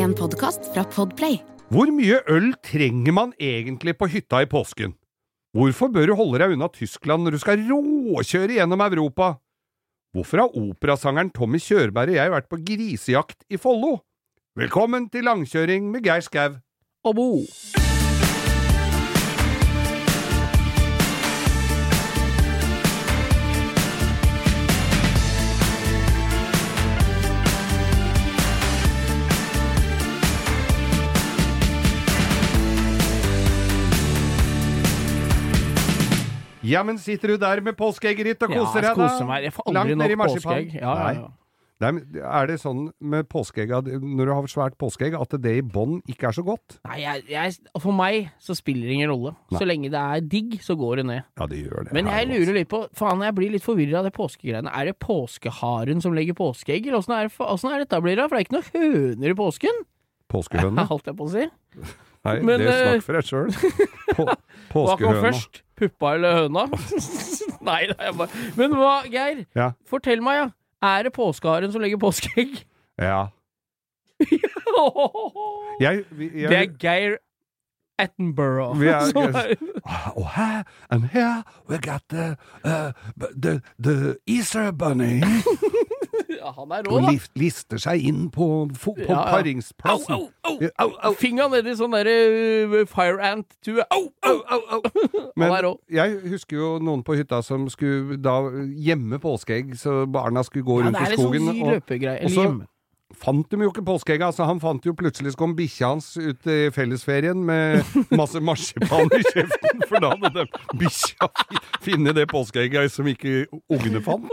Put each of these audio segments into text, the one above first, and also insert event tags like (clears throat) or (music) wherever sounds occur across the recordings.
En podkast fra Podplay. Hvor mye øl trenger man egentlig på hytta i påsken? Hvorfor bør du holde deg unna Tyskland når du skal råkjøre gjennom Europa? Hvorfor har operasangeren Tommy Kjørberg og jeg vært på grisejakt i Follo? Velkommen til langkjøring med Geir Skau. og Ja, men sitter du der med påskeegget ditt og koser deg, da? Ja, jeg koser meg. Jeg får aldri nok påskeegg. Ja, ja, ja. Nei, er det sånn med påskeegg når du har svært påskeegg, at det i bånn ikke er så godt? Nei, jeg, jeg, for meg så spiller det ingen rolle. Så lenge det er digg, så går det ned. Ja, det gjør det. Men jeg lurer litt på Faen, jeg blir litt forvirra av det påskegreiene. Er det påskeharen som legger påskeegg, eller åssen er, det- er dette blir det? For det er ikke noen høner i påsken, Påskehøne? (laughs) holdt jeg på å si. Nei, Men, det snakker snakk for deg sjøl. På, (laughs) Hva kom først? Puppa eller høna? (laughs) Nei, det jeg bare Men hva, Geir? Ja. Fortell meg, ja. Er det påskeharen som legger påskeegg? Ja. (laughs) Jeg, vi, jeg, Det er Geir Attenborough. Er- som (laughs) er- Oh, hi, and here we got the, uh, the, the Easter bunny. Ja, han er rå, da. Og lister seg inn på, på Ja, ja. paringsplassen. Au, au, au. Au, au. Finga nedi sånn derre uh, fire ant-tue. Au, au, au, au! (laughs) Men jeg husker jo noen på hytta som skulle da gjemme påskeegg, så barna skulle gå Ja, rundt det er i litt skogen. sånn og- Eller så- hjemme. Fant de jo ikke påskeegga. Altså, han fant jo plutselig så kom bikkja hans ut i fellesferien med (laughs) masse marsipan i kjeften, for da hadde de bikkja funnet det påskeegget som ikke ungene fant.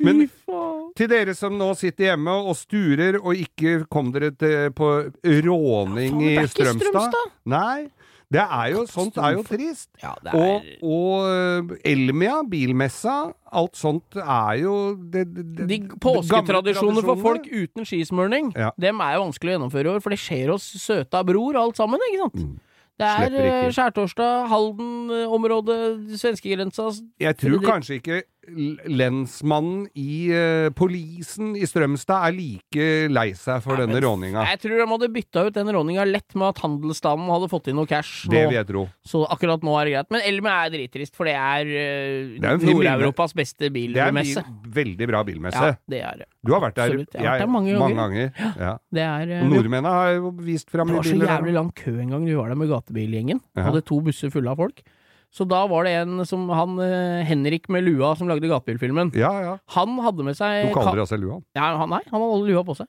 Men- Til dere som nå sitter hjemme og sturer og ikke kom dere til, på råning i. Strømstad. Nei. Det er jo, sånt er jo trist. Ja, det Og, er og eh, Elmia, bilmessa, alt sånt er jo det, det, det, De påsketradisjonene påsketradisjoner for folk uten skismurning, Ja. dem er jo vanskelig å gjennomføre i år, for det skjer hos søta bror alt sammen, ikke sant? Mm. Det er eh, skjærtorsdag, Halden-området, svenskegrensa Jeg tror kanskje ikke lensmannen i uh, polisen i Strømstad er like lei seg for denne råninga. Jeg tror de hadde bytta ut den råninga lett med at handelsstanden hadde fått inn noe cash. Det vil jeg tro. Så akkurat nå er det greit. Men Elme er drittrist, for det er, uh, Det er Nord-Europas beste Det er en veldig bra bilmesse. Ja, det er det. Du har vært der, Absolutt. Jeg har vært der mange ganger. ganger. Ja. Det er uh, Nordmennene har jo vist fram Det var så jævlig lang kø en gang vi var der med gatebilgjengen. Ja. Hadde to busser fulle av folk. Så da var det en som han eh, Henrik med lua som lagde gatebilfilmen. Ja, ja. Han hadde med seg Du kaller det altså lua? Ja, han, nei, han hadde lua på seg.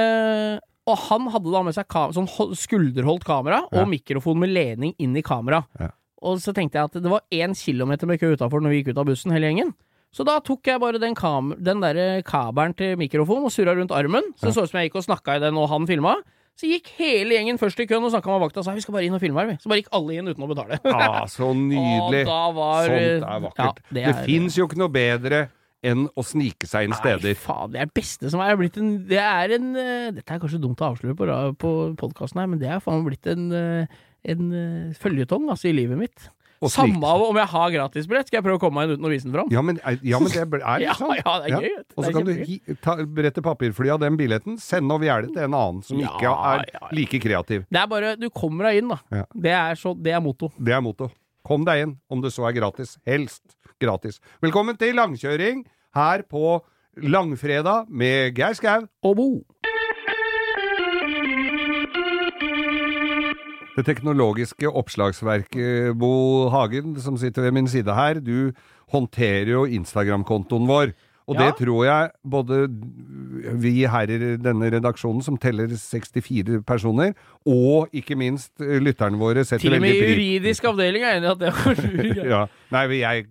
Eh, og han hadde da med seg sånn skulderholdt kamera Ja. og mikrofon med ledning inn i kamera. Ja. Og så tenkte jeg at det var én kilometer med kø utafor når vi gikk ut av bussen, hele gjengen. Så da tok jeg bare den, den der kabelen til mikrofonen og surra rundt armen. Så det så ut som jeg gikk og snakka i den og han filma. Så gikk hele gjengen først i køen og snakka med vakta og sa vi skal bare inn og filme her, vi. Så bare gikk alle inn uten å betale. (laughs) Ah, så nydelig. (laughs) Var Sånt er vakkert. Ja, det er- fins jo ikke noe bedre enn å snike seg inn steder. Nei, faen, det er det beste som er. Blitt en, det er en uh, Dette er kanskje dumt å avsløre på, på podkasten her, men det er faen blitt en, uh, en uh, føljetong altså, i livet mitt. Samme av om jeg har gratisbillett, skal jeg prøve å komme meg inn uten å vise den fram. Ja, men, ja, men det er (laughs) jo sånn ja, det er gøy. Og så kan du hi, ta, brette papirfly av den billetten, sende over gjerdet til en annen som ikke er like kreativ. Det er bare Du kommer deg inn, da. Det, er så, det er motto. Det er motto. Kom deg inn, om det så er gratis. Helst gratis. Velkommen til langkjøring her på langfredag med Geir Skau. Og bo. Det teknologiske oppslagsverket, Bo Hagen, som sitter ved min side her, du håndterer jo Instagram-kontoen vår. Og Ja. det tror jeg både vi her i denne redaksjonen, som teller 64 personer, og ikke minst eh, lytterne våre, setter Til og med juridisk avdeling er enig i at det var lurt. (laughs) ja. Nei, jeg,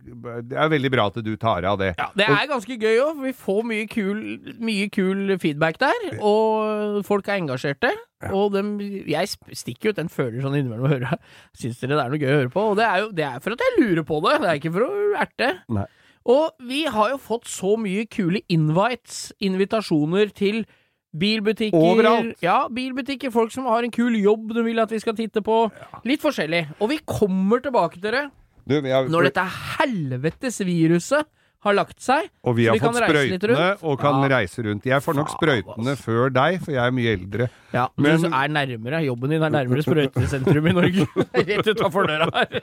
det er veldig bra at du tar av det. Ja, det er ganske gøy òg, vi får mye kul, mye kul feedback der. Og folk er engasjerte. Og dem, jeg stikker ut den føler sånn innimellom å høre. (laughs) Syns dere det er noe gøy å høre på? Og det er jo det er for at jeg lurer på det, det er ikke for å erte. Nei. Og vi har jo fått så mye kule invites, invitasjoner til bilbutikker. Overalt. Ja, bilbutikker. Folk som har en kul jobb du vil at vi skal titte på. Litt forskjellig. Og vi kommer tilbake til det Du, jeg, når dette helvetes viruset har lagt seg. Og vi har vi fått sprøytene og kan Ja. reise rundt. Jeg får nok sprøytene før deg, for jeg er mye eldre. Ja, Men- Du er nærmere. Jobben din er nærmere sprøytesentrum i Norge. (laughs) (laughs) Rett utafor døra her.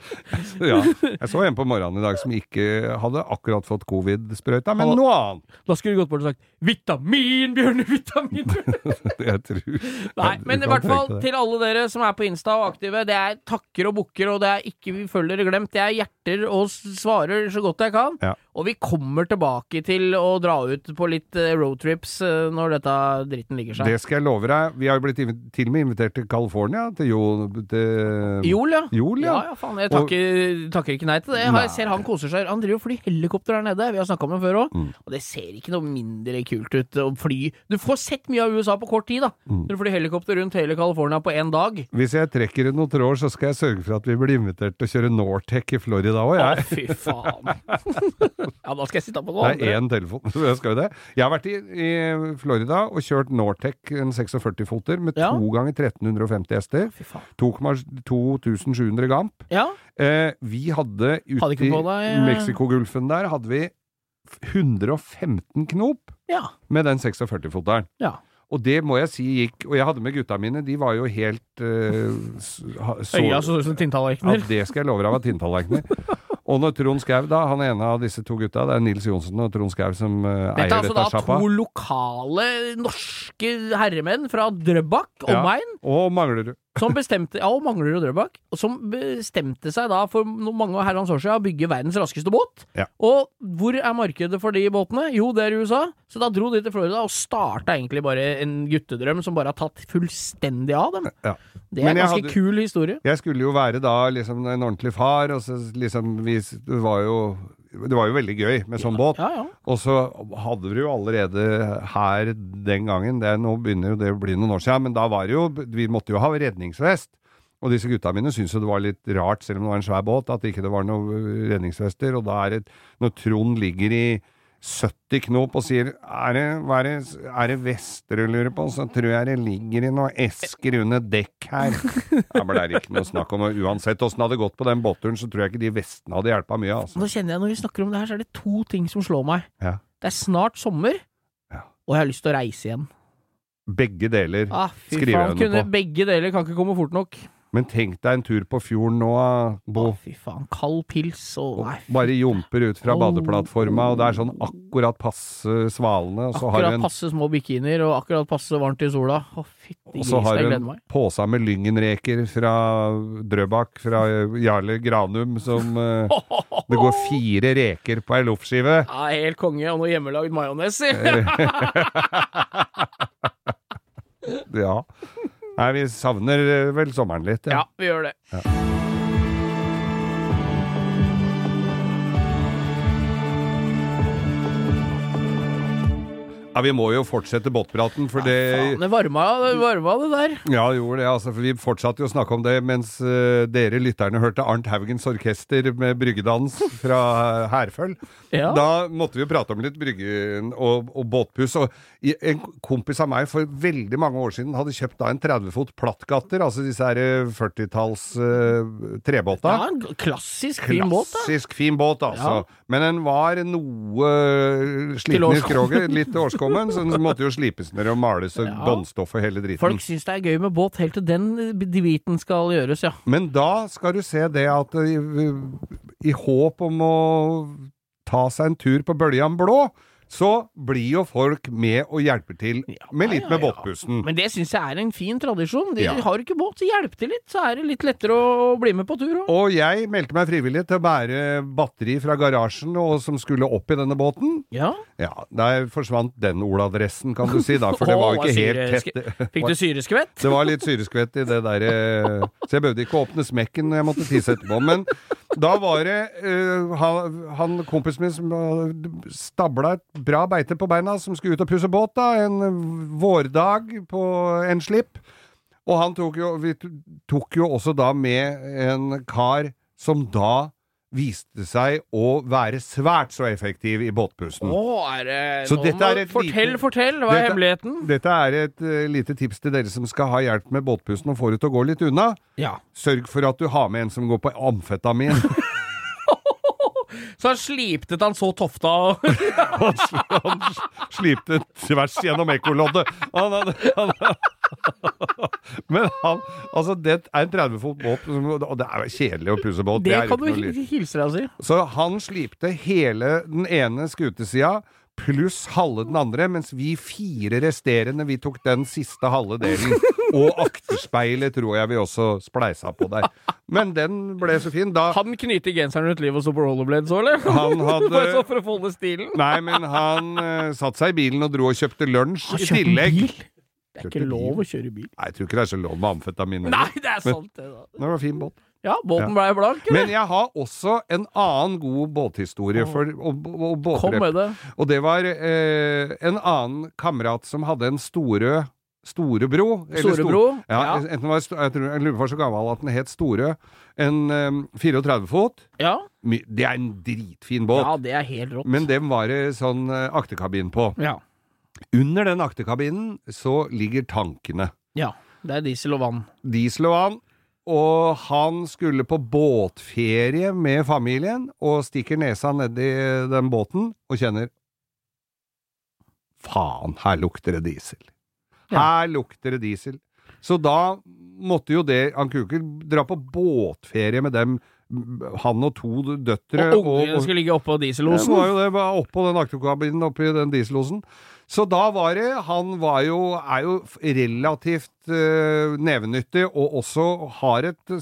Ja. Jeg så en på morgenen i dag som ikke hadde akkurat fått covid-sprøyta, men noe annet. Da skulle du gått bort og sagt 'vitamin, Bjørne, vitamin'. (laughs) Jeg tror Nei, men i hvert fall til alle dere som er på Insta og aktive, det er takker og bukker, og det er ikke vi følger glemt, det er hjerter og svarer så godt jeg kan. Ja. Og vi kommer tilbake til å dra ut på litt eh, roadtrips eh, når dette dritten ligger seg. Det skal jeg love deg. Vi har jo blitt til og med invitert til California, til Jol... Til Jol, ja. Jol, ja. Ja, faen. Jeg takker, takker ikke nei til det. Jeg, ser han koser seg. Han driver og flyr helikopter der nede. Vi har snakka om det før òg. Mm. Og det ser ikke noe mindre kult ut å fly Du får sett mye av USA på kort tid, da. Mm. Når du flyr helikopter rundt hele California på én dag. Hvis jeg trekker ut noen tråder, så skal jeg sørge for at vi blir invitert til å kjøre Nortec i Florida òg, Å, jeg. fy faen. (laughs) ja, da skal jeg sitte på noe Det er én telefon, (laughs) jeg skal jo det. Jeg har vært i, i Florida og kjørt Nortec, en 46-foter, med Ja. to ganger 1350 hester. Fy 2700 gamp. Ja, Eh, vi hadde ute i ja. Mexicogolfen der, hadde vi 115 knop ja, med den 46-foteren. ja. Og det må jeg si gikk Og jeg hadde med gutta mine, de var jo helt uh, så, Øya så ut som Ja, det skal jeg love deg var tinntallerkener. (laughs) Og når Trond Skau, da, han ene av disse to gutta, det er Nils Johnsen og Trond Skau som eh, Dette er altså da to lokale norske herremenn fra Drøbak, Ja. omegn, Og Manglerud. Som bestemte Ja, og mangler jo Drøbak. Som bestemte seg da for mange herrens år siden å bygge verdens raskeste båt. Ja. Og hvor er markedet for de båtene? Jo, det er i USA. Så da dro de til Florida og starta egentlig bare en guttedrøm som bare har tatt fullstendig av dem. Ja. Det er en ganske hadde- kul historie. Jeg skulle jo være da liksom en ordentlig far, og så liksom vi, var jo det var jo veldig gøy med sånn båt. Ja, ja. Og så hadde vi jo allerede her den gangen, det nå begynner jo det å bli noen år siden, men da var det jo Vi måtte jo ha redningsvest. Og disse gutta mine syntes jo det var litt rart, selv om det var en svær båt, at det ikke var noen redningsvester. Og da er det Når Trond ligger i 70 knop og sier er det, er det, er det vester du lurer på, så tror jeg det ligger i noen esker under dekk her. Men det er ikke noe snakk om Uansett åssen det hadde gått på den båtturen, så tror jeg ikke de vestene hadde hjelpa mye. altså. Nå kjenner jeg, når vi snakker om det her, så er det to ting som slår meg. Ja. Det er snart sommer, Ja. og jeg har lyst til å reise igjen. Begge deler. Ah, fy Skriver hun jeg under på. begge deler kan ikke komme fort nok. Men tenk deg en tur på fjorden nå, Bo. Å, fy faen. Kald pils og Og bare jumper ut fra badeplattforma, og det er sånn akkurat passe svalende, og så har du akkurat en, passe små bikinier og akkurat passe varmt i sola. Å, fytti og så gris, har jeg du gleder en meg. pose med lyngenreker fra Drøbak, fra Jarle Granum, som eh, Det går fire reker på ei loffskive. Ja, helt konge, og noe hjemmelagd majones i. (laughs) Ja. Nei, vi savner eh, vel sommeren litt. Ja, vi gjør det. Ja, Vi må jo fortsette båtpraten, for det Faen, det varma, det varma det der. Ja, det gjorde det. altså, for Vi fortsatte jo å snakke om det mens uh, dere lytterne hørte Arnt Haugens orkester med bryggedans fra (laughs) Herføl. Ja. Da måtte vi jo prate om litt brygge og, og båtpuss. Og en kompis av meg for veldig mange år siden hadde kjøpt da en 30 fot plattgatter, altså disse her eh, 40-talls uh, trebåta. Ja, en klassisk fin båt, da. Klassisk fin båt, altså. Ja. Men den var noe sliten i skroget, litt årskommen, så den måtte jo slipes ned og males og Ja. båndstoff og hele driten. Folk syns det er gøy med båt helt til den biten skal gjøres, ja. Men da skal du se det at i, i håp om å ta seg en tur på Bøljan blå, så blir jo folk med og hjelper til med litt med båtpussen. Men det syns jeg er en fin tradisjon. De har ikke båt, så hjelp til litt, så er det litt lettere å bli med på tur òg. Og jeg meldte meg frivillig til å bære batteri fra garasjen og som skulle opp i denne båten. Ja. Ja, der forsvant den Ola-dressen, kan du si da, for det (laughs) var jo ikke helt tett. Fikk du syreskvett? Det var litt syreskvett i det der eh, Så jeg behøvde ikke å åpne smekken når jeg måtte tisse etterpå. Men da var det uh, han, han kompisen min som stabla et bra beite på beina, som skulle ut og pusse båt, da. En vårdag på en slipp. Og han tok jo Vi tok jo også da med en kar som da viste seg å være svært så effektiv i båtpussen. Å, er det Så dette er et Fortell, lite- fortell! Hva er Dette- hemmeligheten? Dette er et uh, lite tips til dere som skal ha hjelp med båtpussen og få det til å gå litt unna. Ja. Sørg for at du har med en som går på amfetamin. (laughs) Så han sliptet han så tofta og (laughs) Han, han slipte tvers gjennom ekkoloddet. Han men han Altså, det er en 30 fot båt, og det er kjedelig å pusse båt. Det det kan du hilse deg og si. Så han slipte hele den ene skutesida pluss halve den andre, mens vi fire resterende, vi tok den siste halve delen. Og akterspeilet tror jeg vi også spleisa på der. Men den ble så fin. Da Han knyter genseren rundt livet og så på rollerblades òg, eller? han (laughs) hadde Bare så for å holde stilen. Nei, men han uh, satte seg i bilen og dro og kjøpte lunsj i tillegg. bil. Det er ikke lov å kjøre bil. Nei, jeg tror ikke det er så lov med amfetamin. Nei, det er sant, det, da. Det var fin båt. Ja, båten ble blank, eller? Men jeg har også en annen god båthistorie for, og, og, og Kom med det. Og det var eh, en annen kamerat som hadde en Storø Storebro. eller Storebro, Stor- Ja, ja. Enten var, jeg, tror, jeg lurer på så gammel at den het Storø. En um, 34 fot. Ja. Det er en dritfin båt. ja, det er helt rått. Men dem var det sånn eh, akterkabin på. Ja. Under den akterkabinen så ligger tankene. ja. Det er diesel og vann. Diesel og vann. Og han skulle på båtferie med familien, og stikker nesa nedi den båten og kjenner Faen, her lukter det diesel. Her lukter det diesel. Så da måtte jo det Han kunne ikke dra på båtferie med dem, han og to døtre. Og ungene skulle ligge oppå Ja, diesellosen. så var jo det bare oppå den akterkabinen oppi den dieselosen. Så da var det Han var jo, er jo relativt uh, nevenyttig, og også har et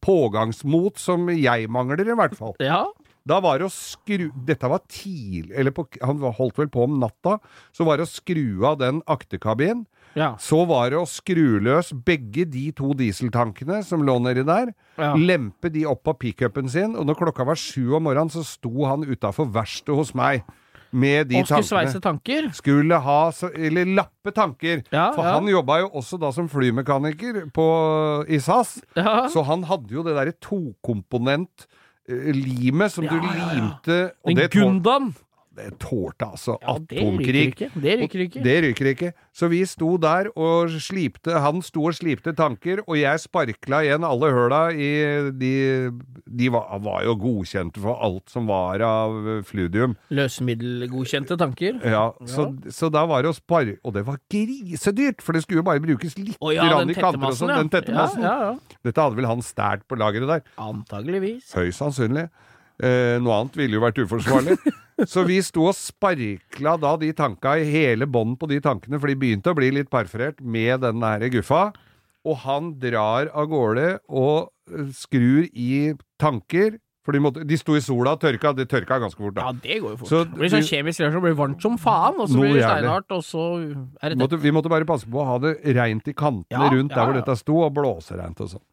pågangsmot som jeg mangler, i hvert fall. Ja. Da var det å skru Dette var tidlig Eller på, han holdt vel på om natta. Så var det å skru av den akterkabinen. Ja. Så var det å skru løs begge de to dieseltankene som lå nedi der. Ja. Lempe de opp på pickupen sin, og når klokka var sju om morgenen, så sto han utafor verkstedet hos meg med de Og skulle tankene. sveise tanker. Skulle ha Eller lappe tanker. Ja, For ja. han jobba jo også da som flymekaniker på, i SAS. Ja. Så han hadde jo det derre tokomponent-limet som du limte ja, ja. Den det Gundam. Det tålte altså Ja, atomkrig. Det ryker ikke. Det ryker ikke. Så vi sto der og slipte Han sto og slipte tanker, og jeg sparkla igjen alle høla i De, de var, var jo godkjente for alt som var av fludium. Løsemiddelgodkjente tanker. Ja, så, så da var det å spare Og det var grisedyrt, for det skulle jo bare brukes litt oh, ja, i kanter og sånn. ja. Den tettemassen. Ja, ja, ja. Dette hadde vel han stært på lageret der. Antageligvis. Høyst sannsynlig. Eh, noe annet ville jo vært uforsvarlig. (laughs) (laughs) Så vi sto og sparkla da de tanka i hele bånden på de tankene, for de begynte å bli litt parferert med den der guffa. Og han drar av gårde og eh, skrur i tanker, for de, måtte, de sto i sola og tørka. Det tørka ganske fort, da. Ja, det går jo fort. Så det blir sånn kjemisk reaksjon, blir varmt som faen, og så blir det steinhardt, og så er det det. Måtte, vi måtte bare passe på å ha det reint i kantene Ja, rundt der ja, hvor dette sto, og blåsereint og sånn.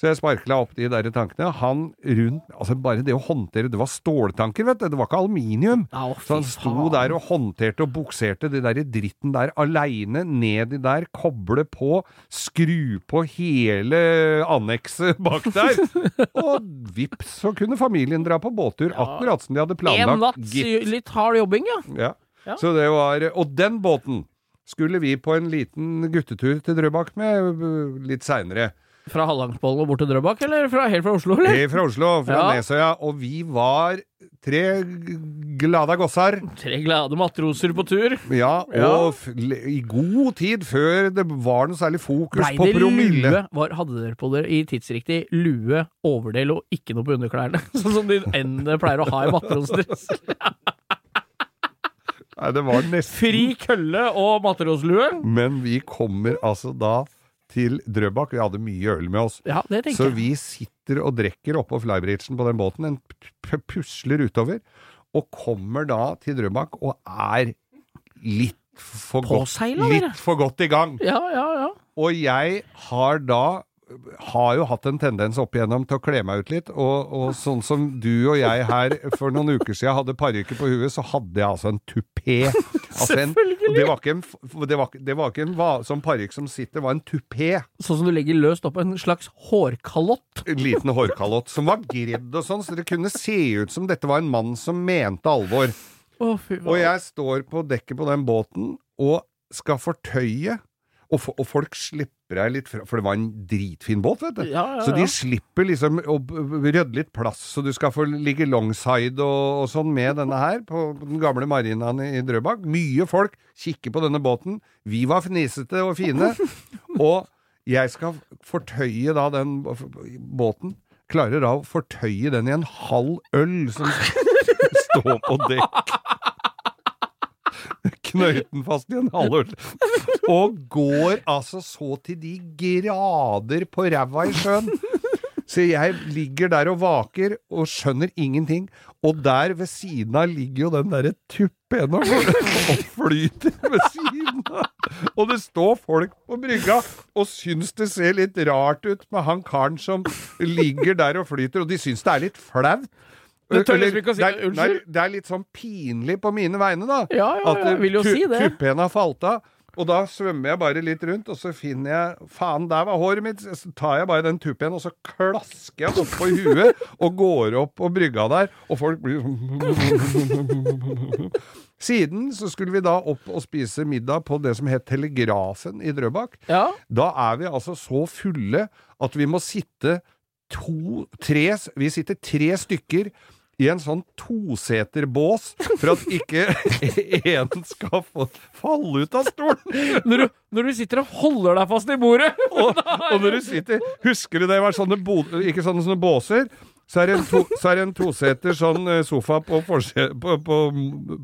Så jeg sparkla opp de der tankene. Han rundt Altså, bare det å håndtere Det var ståltanker, vet du. Det var ikke aluminium. Oh, Så han sto der og håndterte og bukserte det der i dritten der aleine, nedi der, koble på, skru på hele annekset (laughs) bak der. og vips, så kunne familien dra på båttur, akkurat som de hadde En planlagt. natt, gitt. litt hard jobbing, ja. Ja. Ja. Så det var Og den båten skulle vi på en liten guttetur til Drøbak med øh, litt seinere. Fra Hallangsbollen og bort til Drøbak, eller fra, helt fra Oslo, eller? Fra Oslo, fra Ja. Nesøya. Og vi var tre glade glada gossar. Tre glade matroser på tur. Ja, og Ja. i god tid før det var noe særlig fokus Blei på promille. lue? Var, hadde dere på dere i tidsriktig lue, overdel og ikke noe på underklærne? (laughs) Sånn som de endene pleier å ha i matrosdress. (laughs) Nei, det var nesten Fri kølle og matroslue. Men vi kommer altså da til Drøbak. Vi hadde mye øl med oss. Ja, det tenker jeg. Så vi sitter og drikker oppå flybridgen på den båten, en pusler utover, og kommer da til Drøbak og er litt for, godt, litt for godt i gang. Ja, ja, ja. Og jeg har da har jo hatt en tendens opp igjennom til å kle meg ut litt, og, og sånn som du og jeg her for noen uker siden hadde parykker på huet, så hadde jeg altså en tupé. Altså en, (laughs) det var ikke en, det var, det var ikke en sånn parykk som sitter, det var en tupé. Sånn som du legger løst opp en slags hårkalott. En liten hårkalott som var gredd og sånn, så det kunne se ut som dette var en mann som mente alvor. Oh. Og jeg står på dekket på den båten og skal fortøye. Og, og folk slipper deg litt fra, for det var en dritfin båt, vet du. Ja, ja, Så de slipper liksom å rydde litt plass, så du skal få ligge longside og, og sånn med denne her på den gamle marinaen i, i Drøbak. Mye folk kikker på denne båten. Vi var fnisete og fine. (laughs) og jeg skal fortøye da den båten. Klarer da å fortøye den i en halv øl som (laughs) står på dekk. Knøyten fast i en halv. Og går altså så til de grader på ræva i sjøen. Så jeg ligger der og vaker og skjønner ingenting. Og der ved siden av ligger jo den derre tuppen og flyter ved siden av. Og det står folk på brygga og syns det ser litt rart ut med han karen som ligger der og flyter, og de syns det er litt flaut. Du tør liksom ikke å si det, unnskyld? det, er, er litt sånn pinlig på mine vegne, da. Ja, ja, At jeg vil jo si det. tuppen har falt av. Og da svømmer jeg bare litt rundt, og så finner jeg Faen, der var håret mitt! Så tar jeg bare den tuppen, og så klasker jeg oppå huet (laughs) og går opp på brygga der, og folk blir sånn (laughs) Siden så skulle vi da opp og spise middag på det som het Telegrafen i Drøbak. Ja. Da er vi altså så fulle at vi må sitte to, tre, vi sitter tre stykker i en sånn toseterbås for at ikke (laughs) en skal få falle ut av stolen. Når, du, når du sitter og holder deg fast i bordet (laughs) Og, og når du sitter Husker du det var sånne, bo, ikke sånne, sånne båser? Så er det en, to, så det en toseter sånn eh, sofa på, forse- på, på,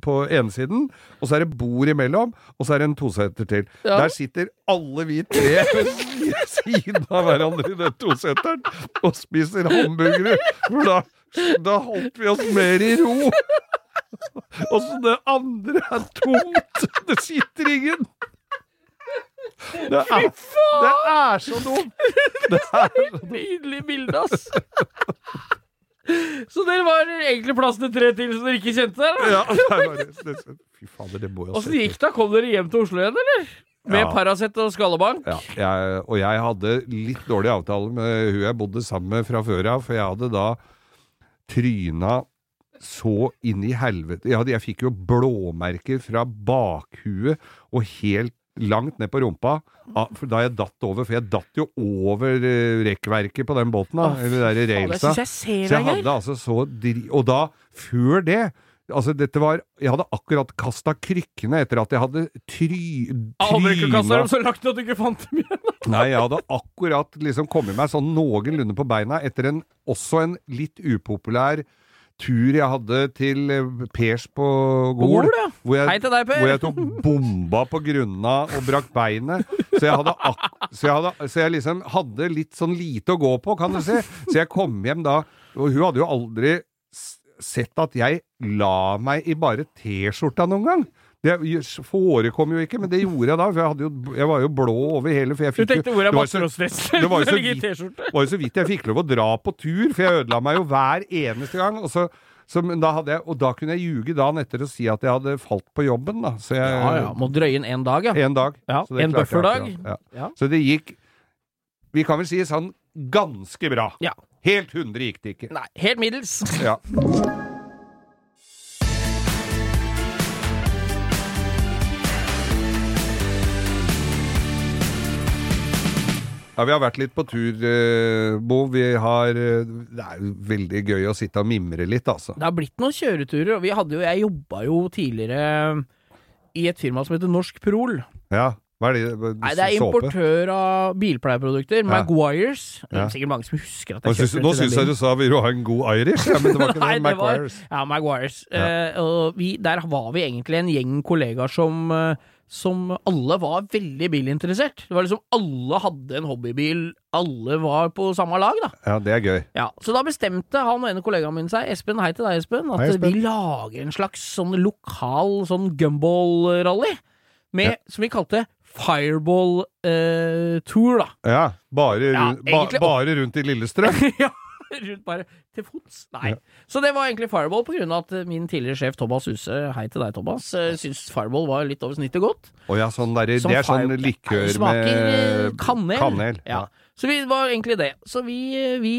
på ensiden, og så er det bord imellom, og så er det en toseter til. Ja. Der sitter alle vi tre ved siden av hverandre i den toseteren og spiser hamburgere. Hvor da, da holdt vi oss mer i ro. Og så det andre er tomt. Det sitter ingen. Det er, det er så dumt! (laughs) Det er så. Nydelig bilde, ass. Så dere var egentlig plass til tre til som dere ikke kjente der? Ja, det det, fy fader, det må jo Åssen gikk det? Kom dere hjem til Oslo igjen, eller? Med Ja. Paracet og skallebank? Ja, jeg, og jeg hadde litt dårlig avtale med hun jeg bodde sammen med fra før av, for jeg hadde da tryna så inn i helvete Jeg, jeg fikk jo blåmerker fra bakhuet og helt langt ned på rumpa ah, for da jeg datt over, for jeg datt jo over eh, rekkverket på den båten, da, eller de der railsa. Så jeg hadde altså så dri... Og da, før det Altså, dette var Jeg hadde akkurat kasta krykkene etter at jeg hadde try... Aldri ikke kasta tryna- dem så langt at du ikke fant dem igjen. Nei, jeg hadde akkurat liksom kommet meg sånn noenlunde på beina etter en, også en litt upopulær tur jeg hadde til eh, Pers på Gol. Ja. Hvor jeg, deg, Per. Hvor jeg tok bomba på grunna og brakk beinet. Så jeg, hadde så, jeg hadde, så jeg liksom hadde litt sånn lite å gå på, kan du si. Så jeg kom hjem da, og hun hadde jo aldri sett at jeg la meg i bare T-skjorta noen gang. Det forekom jo ikke, men det gjorde jeg da. For jeg, hadde jo, jeg var jo blå over hele for jeg Du fikk Du tenkte hvor er det var så- det var jo så (laughs) vidt- var jo så vidt jeg fikk lov å dra på tur, for jeg ødela meg jo hver eneste gang. Og, så, så, men da hadde jeg, og da kunne jeg ljuge dagen etter og si at jeg hadde falt på jobben. Da. Så jeg, Ja, ja. Må drøye inn én dag, ja. En dag. Ja, Så det en jeg Ja. Ja. Så det gikk Vi kan vel si sånn ganske bra. Ja. Helt 100 gikk det ikke. Nei, helt middels. Ja. Ja, Vi har vært litt på tur, eh, Bo. Vi har, eh, det er veldig gøy å sitte og mimre litt, altså. Det har blitt noen kjøreturer, og vi hadde jo Jeg jobba jo tidligere i et firma som heter Norsk Prol. Ja, hva er det? Nei, det er importør av bilpleieprodukter. Maguires. Det er sikkert mange som husker at jeg kjøpte nå den syns jeg du sa 'vil du ha en god Irish', ja, men det var (laughs) ikke Nei, det. var- Maguires. Ja, Maguires. Ja. Uh, og vi, der var vi egentlig en gjeng kollegaer som, eh, som alle var veldig bilinteressert. Det var liksom Alle hadde en hobbybil. Alle var på samme lag, da. Ja, det er gøy. Ja, Så da bestemte han og en av kollegaene mine seg, Espen, hei til deg, Espen, at Hei, Espen. vi lager en slags sånn lokal sånn gumball-rally. Ja. Som vi kalte Fireball eh, Tour, da. Ja, bare, Ja, rundt- ba, bare rundt i Lillestrøm. (laughs) ja, (laughs) rundt bare til fots. Nei. Ja. Så det var egentlig Fireball på grunn av at eh, min tidligere sjef Thomas Huse, hei til deg, Thomas, eh, syntes Fireball var litt over snittet godt. Å ja, sånn der, Som det er sånn likør Smaker eh, med kanel. kanel. Ja. Så vi var egentlig det. Så vi, vi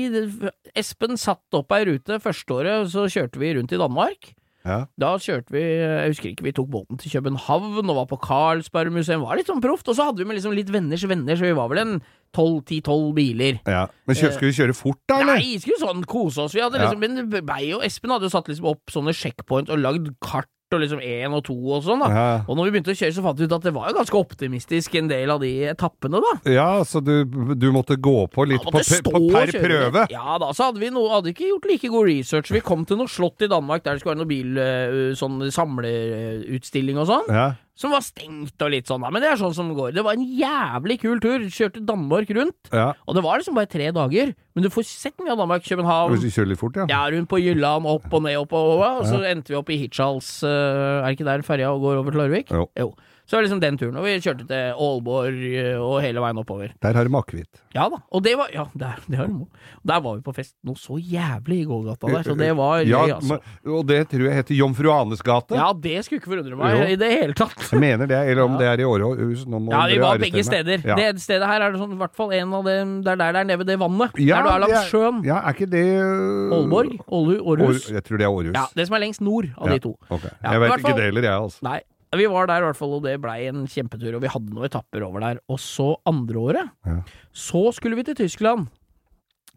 Espen satt opp ei rute første året, så kjørte vi rundt i Danmark. Ja. Da kjørte vi Jeg husker ikke, vi tok båten til København og var på Carlsberg-museum. Var litt sånn proft. Og så hadde vi med liksom litt venners venner, så vi var vel en 10-12 biler. ja. Men kjør, skulle vi kjøre fort, da, eller? Nei, skulle sånn kose oss. Vi hadde Ja. liksom, men meg og Espen hadde jo satt liksom opp sånne checkpoint og lagd kart og liksom én og to og sånn, da. Ja. Og når vi begynte å kjøre, så fant vi ut at det var jo ganske optimistisk en del av de etappene, da. ja, så du, du måtte gå på litt Ja, på, på per prøve? Ja da, så hadde vi noe, hadde ikke gjort like god research. Vi kom til noe slott i Danmark der det skulle være noe bil, eh, sånn samlerutstilling og sånn. Ja. Som var stengt og litt sånn, da. Men det er sånn som går. Det var en jævlig kul tur. Kjørte Danmark rundt. ja. Og det var liksom bare tre dager. Men du får sett mye av Danmark. København. Hvis du kjører litt fort, ja. Ja, rundt på Jylland, opp og ned, opp og over. Og så endte vi opp i Hirtshals eh, Er det ikke der ferja går over til Larvik? Jo. Så det var liksom den turen. Og vi kjørte til Aalborg eh, og hele veien oppover. Der har de akevitt. Ja da. Og det var Ja, der, det har de òg. Der var vi på fest noe så jævlig i gågata der, så det var Ja, gøy, altså. og det tror jeg heter Jomfru Anes gate. Ja, det skulle ikke forundre meg Jo. i det hele tatt. Jeg mener det, eller om Ja. det er i Århus. Nå må Ja, vi var begge steder. Ja. Det stedet her er det sånn, i hvert fall en av dem Det er der det er nede ved det vannet. Ja, der du er langs sjøen. Ja, er ikke det øh, Aalborg? Århus? År- Jeg tror det er Århus. Ja, det som er lengst nord av de to. Okay. Ja, jeg vet ikke det heller, jeg, altså. Nei. Vi var der i hvert fall, og det blei en kjempetur, og vi hadde noen etapper over der. Og så andre året, Ja. så skulle vi til Tyskland.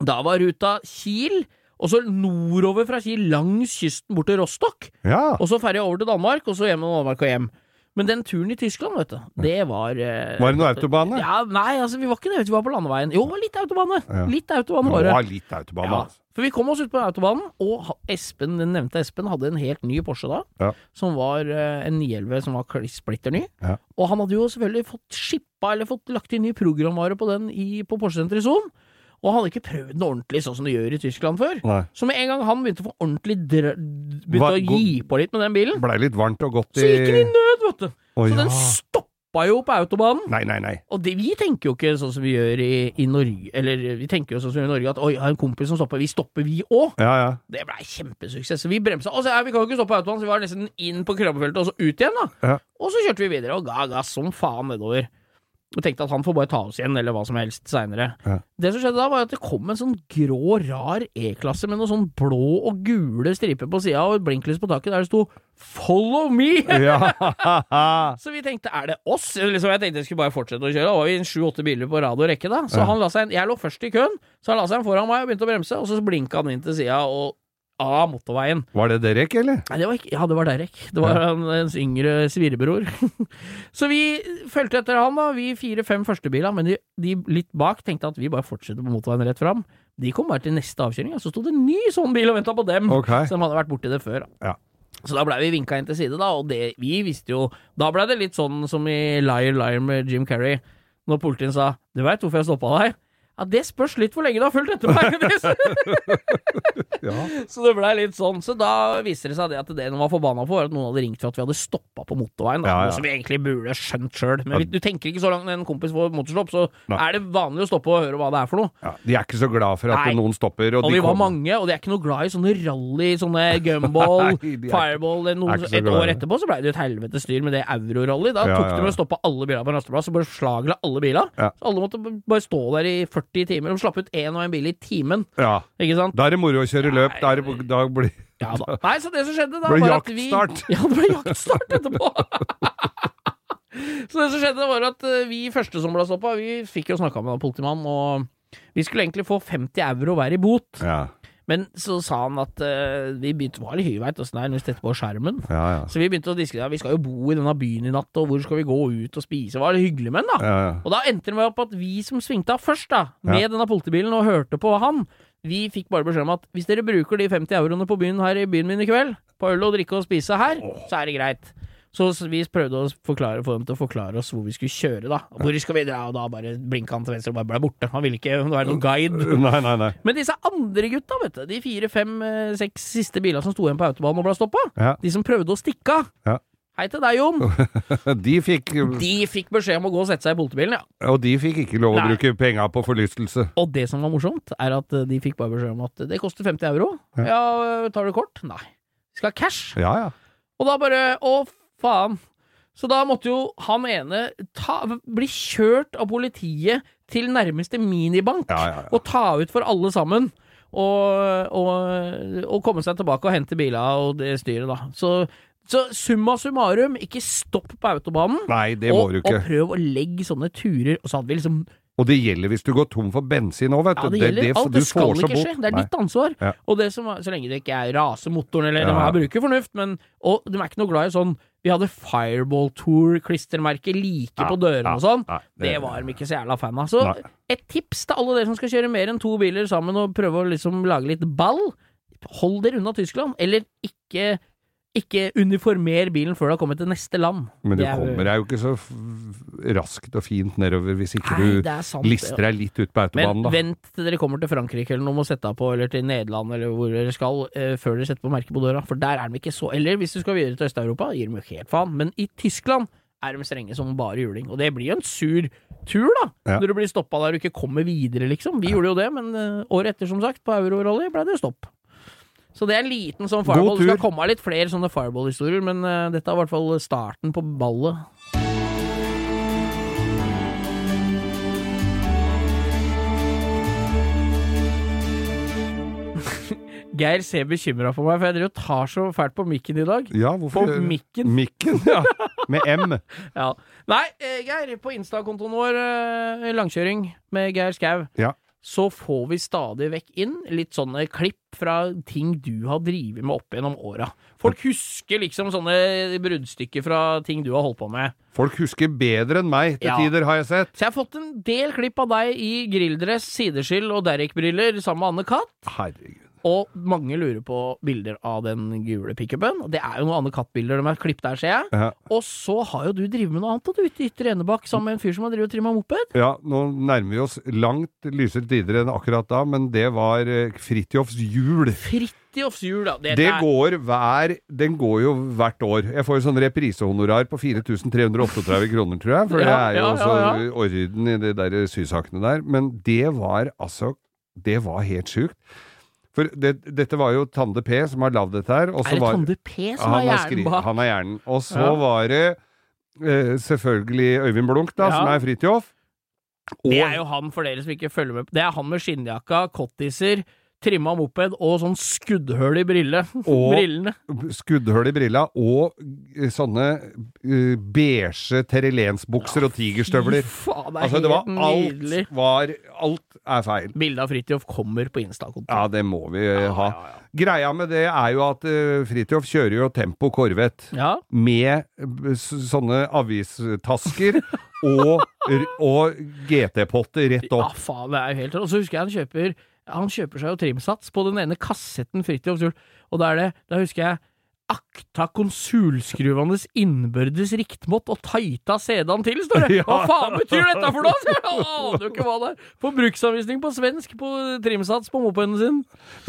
Da var ruta Kiel, og så nordover fra Kiel, langs kysten bort til Rostock. Ja. Og så ferja over til Danmark, og så hjem til Danmark og hjem. Men den turen i Tyskland, vet du, det var eh, Var det noe autobane? Ja, nei, altså, vi var ikke det, vi var på landeveien. Jo, litt autobane. Ja. Litt autobane var det. Ja, litt autobahn, Ja, altså. for vi kom oss ut på autobanen, og Espen, den nevnte Espen hadde en helt ny Porsche da. Ja. Som var eh, en 911 som var splitter ny. Ja. Og han hadde jo selvfølgelig fått shippa, eller fått lagt inn ny programvare på den i, på Porsche-senteret i Son. Og han hadde ikke prøvd den ordentlig sånn som du gjør i Tyskland før. Nei. Så med en gang han begynte å få ordentlig dr Begynte Hva- å gi på litt med den bilen, Blei litt varmt og godt så gikk den i nød, vet du. Å, Så ja. den stoppa jo på autobanen. Nei, nei, nei. Og det, vi tenker jo ikke sånn som vi gjør i, i Norge, eller vi tenker jo sånn som vi gjør i Norge, at oi, jeg har en kompis som stopper, vi stopper vi òg. Ja, ja. Det blei kjempesuksess. Så Vi bremsa. Og så, ja, vi kan jo ikke stoppe på autobanen, så vi var nesten inn på krabbefeltet og så ut igjen, da. Ja. Og så kjørte vi videre og ga gass som faen nedover. Og tenkte at han får bare ta oss igjen, eller hva som helst, seinere. Ja. Det som skjedde da, var at det kom en sånn grå, rar E-klasse med noen sånn blå og gule striper på sida og et blinklys på taket der det sto 'Follow me'! (laughs) ja. Så vi tenkte, er det oss? Liksom, jeg tenkte jeg skulle bare fortsette å kjøre. Da var vi sju-åtte biler på rad og rekke, da. Så Ja. han la seg inn, jeg lå først i køen, så han la seg inn foran meg og begynte å bremse, og så blinka han inn til sida og av motorveien. Var det Derek, eller? Nei, det var ikke Ja, det var Derek. Det var han, ens yngre svirebror. (laughs) så vi fulgte etter han, da. Vi fire-fem førstebiler, men de, de litt bak tenkte at vi bare fortsetter på motorveien rett fram. De kom bare til neste avkjøring, og så sto det en ny sånn bil og venta på dem. Okay. Så de hadde vært borti det før. Da. Ja. Så da blei vi vinka inn til side, da, og det, vi visste jo Da blei det litt sånn som i Liar Liar med Jim Carrey, når politiet sa 'Du veit hvorfor jeg stoppa deg?' Ja, det spørs litt hvor lenge du har fulgt etter meg. (laughs) Ja. så det blei litt sånn. Så da viser det seg det at det noen var forbanna på, var at noen hadde ringt for at vi hadde stoppa på motorveien. Da, Ja, ja. Noe som vi egentlig burde skjønt sjøl. Men du tenker ikke så langt når en kompis får motorstopp, så Nei. er det vanlig å stoppe og høre hva det er for noe. ja. De er ikke så glad for at Nei. noen stopper. Og, Og de vi var mange, og de er ikke noe glad i sånne rally, sånne gumball, (laughs) Nei, fireball noen, Et glad år etterpå så ble det jo et helvetes styr med det eurorally. Da tok de ja. og stoppa alle bilene på en rasteplass og bare slagla alle bilene. Ja. Så alle måtte bare stå der i 40 timer. De slapp ut én og en bil i timen, Ja. ikke sant? Da er det moro å kjøre løp. Da, er det, da blir Ja da. Nei, så det som skjedde da, Ble var at vi. (laughs) Ja, det ble jaktstart etterpå. (laughs) så det som skjedde, var at eh, vi første som ble stoppa, vi fikk jo snakka med en politimann, og vi skulle egentlig få 50 euro hver i bot. Ja, Men så sa han at uh, vi begynte var litt hyveit åssen det er når vi setter på skjermen. ja. ja. Så vi begynte å diskutere vi skal jo bo i denne byen i natt, og hvor skal vi gå ut og spise? Det var litt hyggelig med den, da. ja, ja. Og da endte det med opp at vi som svingte av først, da, med denne politibilen og hørte på han, vi fikk bare beskjed om at hvis dere bruker de 50 euroene på byen her i byen min i kveld, på øl og drikke og spise her, så er det greit. Så vi prøvde å forklare få dem til å forklare oss hvor vi skulle kjøre, da. Hvor skal vi dra? Og da bare blinka han til venstre og bare ble borte. Han ville ikke være noen guide. (laughs) Nei, nei, nei. Men disse andre gutta, vet du, de fire, fem, eh, seks siste bilene som sto igjen på autobanen og ble stoppa, Ja. de som prøvde å stikke av Ja. Hei til deg, Jon. (laughs) De fikk De fikk beskjed om å gå og sette seg i politibilen, ja. Og de fikk ikke lov å Nei. bruke penga på forlystelse. Og det som var morsomt, er at eh, de fikk bare beskjed om at det koster 50 euro. Ja. Ja, tar du kort? Nei. Vi skal ha cash. Ja, ja. Og da bare Å, faen. Så da måtte jo han ene ta, bli kjørt av politiet til nærmeste minibank Ja, ja, ja. og ta ut for alle sammen. og, og, og komme seg tilbake og hente biler og det styret, da. Så, så summa summarum, ikke stopp på autobanen. Nei, det må og, du ikke. og prøv å legge sånne turer. Og så hadde vi liksom Og det gjelder hvis du går tom for bensin òg, vet du. Ja, det gjelder alt. du Det skal ikke skje. Det er Nei. ditt ansvar. Ja. Og det som, så lenge det ikke er rasemotoren eller Ja. de her bruker fornuft, men Og de er ikke noe glad i sånn Vi hadde Fireball Tour-klistremerker like på dørene og sånn. Det var de ikke så jævla fan av. Så et tips til alle dere som skal kjøre mer enn to biler sammen og prøve å liksom lage litt ball. Hold dere unna Tyskland, eller ikke ikke uniformer bilen før du har kommet til neste land. Men du er kommer deg jo ikke så raskt og fint nedover hvis ikke Nei, du sant. lister deg litt ut på autobanen, Men da. vent til dere kommer til Frankrike eller noe må sette av på, eller til Nederland eller hvor dere skal, eh, før dere setter på merket på døra. For der er de ikke så Eller hvis du skal videre til Øst-Europa, gir de jo helt faen. Men i Tyskland er de strenge som bare juling. Og det blir jo en sur tur, da. Ja. Når du blir stoppa der du ikke kommer videre, liksom. Vi gjorde jo det, men eh, året etter, som sagt, på Euro-rally, ble det stopp. Så det er en liten sånn fireball. Det skal komme litt flere sånne fireball-historier, men uh, dette er i hvert fall starten på ballet. (laughs) Geir ser bekymra for meg, for jeg driver og tar så fælt på mikken i dag. Ja, hvorfor? På mikken. Mikken, (laughs) ja. Med M. (laughs) Ja. Nei, eh, Geir, på Insta-kontoen vår, eh, langkjøring med Geir Skau, Ja. Så får vi stadig vekk inn litt sånne klipp fra ting du har drevet med opp gjennom åra. Folk husker liksom sånne bruddstykker fra ting du har holdt på med. Folk husker bedre enn meg til Ja. tider, har jeg sett. Så jeg har fått en del klipp av deg i grilldress, sideskyld og Derrick-briller sammen med Anne Katt. Herregud. Og mange lurer på bilder av den gule pickupen. Det er jo noen andre Katt-bilder de har klippet der, ser jeg. Ja. Og så har jo du drevet med noe annet, du ute i Ytre Enebakk sammen med en fyr som har drevet og trimma moped. Ja, nå nærmer vi oss langt lysere tider enn akkurat da, men det var eh, Fridtjofs jul. Fridtjofs jul, da. Det, Det går hver Den går jo hvert år. Jeg får jo sånn reprisehonorar på 4338 kroner, tror jeg. For det er jo ja, også ja, ja. orden i de der sysakene der. Men det var altså Det var helt sjukt. For det, dette var jo Tande P som har lagd dette her. Er det var, Tande P som har hjernen bak? Han har hjernen. Og så Ja. var det eh, selvfølgelig Øyvind Blunk, da, Ja. som er Fridtjof. Det er jo han, for dere som ikke følger med. Det er han med skinnjakka, cottiser, trimma moped og sånn skuddhull i brille. (laughs) Og- brillene. skuddhull i brilla og eh, sånne uh, beige terrelensbukser og tigerstøvler. Faen, det er Altså, det var helt nydelig. var Alt er feil. Bildet av Fridtjof kommer på Insta-kontoen. Ja, det må vi ja, ha. ja, ja. Greia med det er jo at uh, Fridtjof kjører jo Tempo Corvette Ja. med eh, sånne avistasker og, og GT-potter rett opp. Ja, faen, det er jo helt Og så husker jeg han kjøper Han kjøper seg jo trimsats på den ene kassetten Fridtjof Jul, og da er det Da husker jeg Akta konsulskruvandes innbyrdes riktmått og tighta sedan til, står det! (laughs) Hva faen betyr dette for noe?! (laughs) Jeg aner jo ikke hva det er! På bruksanvisning på svensk på trimsats på mopeden sin.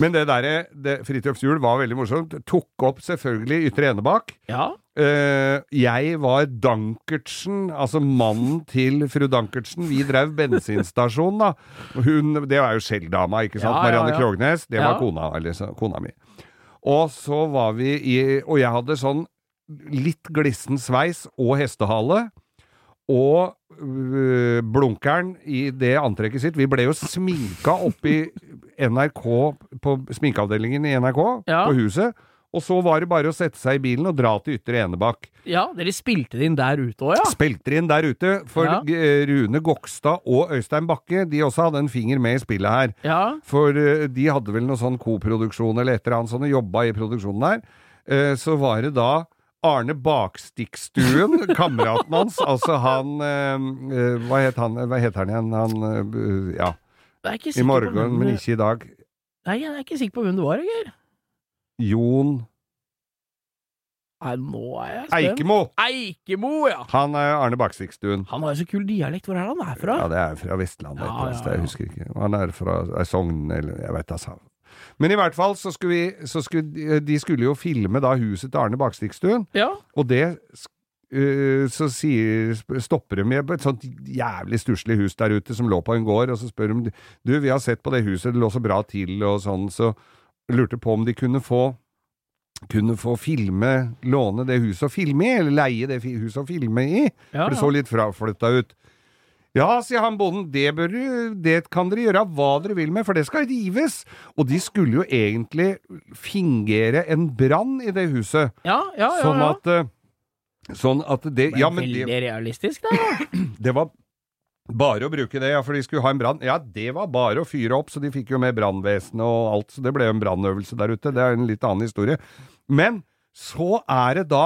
Men det derre Fridtjofs jul var veldig morsomt. Tok opp selvfølgelig Ytre Enebakk. Ja. Eh, jeg var Dankertsen, altså mannen til fru Dankertsen. Vi drev bensinstasjon, da. Hun, det var jo skjelldama, ikke sant? Ja, ja, Marianne ja. Krognes. Det var kona, eller, kona mi. Og så var vi i Og jeg hadde sånn litt glissen sveis og hestehale. Og uh, blunkeren i det antrekket sitt. Vi ble jo sminka I NRK, på sminkeavdelingen i NRK, Ja. på huset. Og så var det bare å sette seg i bilen og dra til Ytre Enebakk. ja, dere spilte det inn der ute òg, ja? Spilte inn der ute, for Ja. eh, Rune Gokstad og Øystein Bakke de også hadde en finger med i spillet her. Ja. For eh, de hadde vel noe sånn koproduksjon eller et eller annet og jobba i produksjonen der. Eh, så var det da Arne Bakstikkstuen, (laughs) kameraten hans, altså han Hva het han, hva heter han igjen? Han Ja, i morgen, men ikke i dag. Nei, jeg er ikke sikker på hvem det var, Geir. Jon Nei, nå er jeg spent. Eikemo! Eikemo, ja! Han er Arne Bakstikstuen Han har jo så kul dialekt. Hvor er han er fra? Ja, det er fra Vestlandet et Ja, annet ja, jeg husker ikke. Han er fra er Sogn, eller jeg vet altså. Men i hvert fall så skulle vi så skulle, de- De skulle jo filme da huset til Arne Bakstikstuen Ja. og det Uh, så sier, stopper de med et sånt jævlig stusslig hus der ute som lå på en gård, og så spør de Du, vi har sett på det huset, det lå så bra til, og sånn, så lurte på om de kunne få kunne få filme, låne det huset å filme i, eller leie det huset å filme i. Ja, For det så litt fraflytta ut. Ja, sier han bonden, det, bør, det kan dere gjøre hva dere vil med, for det skal rives. Og de skulle jo egentlig fingere en brann i det huset, Ja, ja, ja. sånn at eh, Sånn at det Det Ja, men veldig realistisk, det. (clears throat) det var bare å bruke det, ja, for de skulle ha en brann. Ja, det var bare å fyre opp, så de fikk jo med brannvesenet og alt, så det ble jo en brannøvelse der ute. Det er en litt annen historie. Men så er det da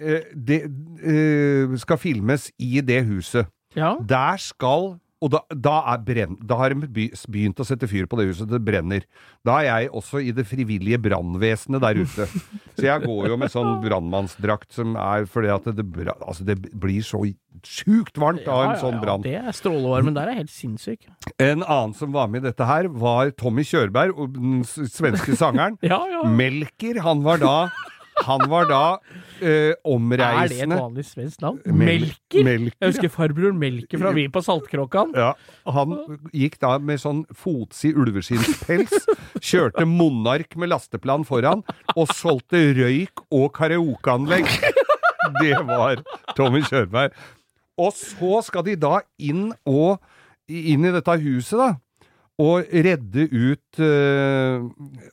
eh, Det eh, skal filmes i det huset. Ja. Der skal Og da, da, er brenn, da har de begynt å sette fyr på det huset. Det brenner. Da er jeg også i det frivillige brannvesenet der ute. Så jeg går jo med sånn brannmannsdrakt som er fordi at det, det, altså det blir så sjukt varmt av en sånn brann. Det er strålevarmen der er helt sinnssyk. En annen som var med i dette her, var Tommy Kjørberg, den svenske sangeren. (laughs) Ja, ja. Melker, han var da Han var da eh, Er det et vanlig svensk navn? Mel- Melker? Melker, Jeg husker farbror Melker fra Vi på Saltkråkan. Ja, han gikk da med sånn fotsid ulveskinnspels, kjørte Monark med lasteplan foran, og solgte røyk og karaokeanlegg. Det var Tommy Kjørberg. Og så skal de da inn og inn i dette huset, da. Og redde ut uh,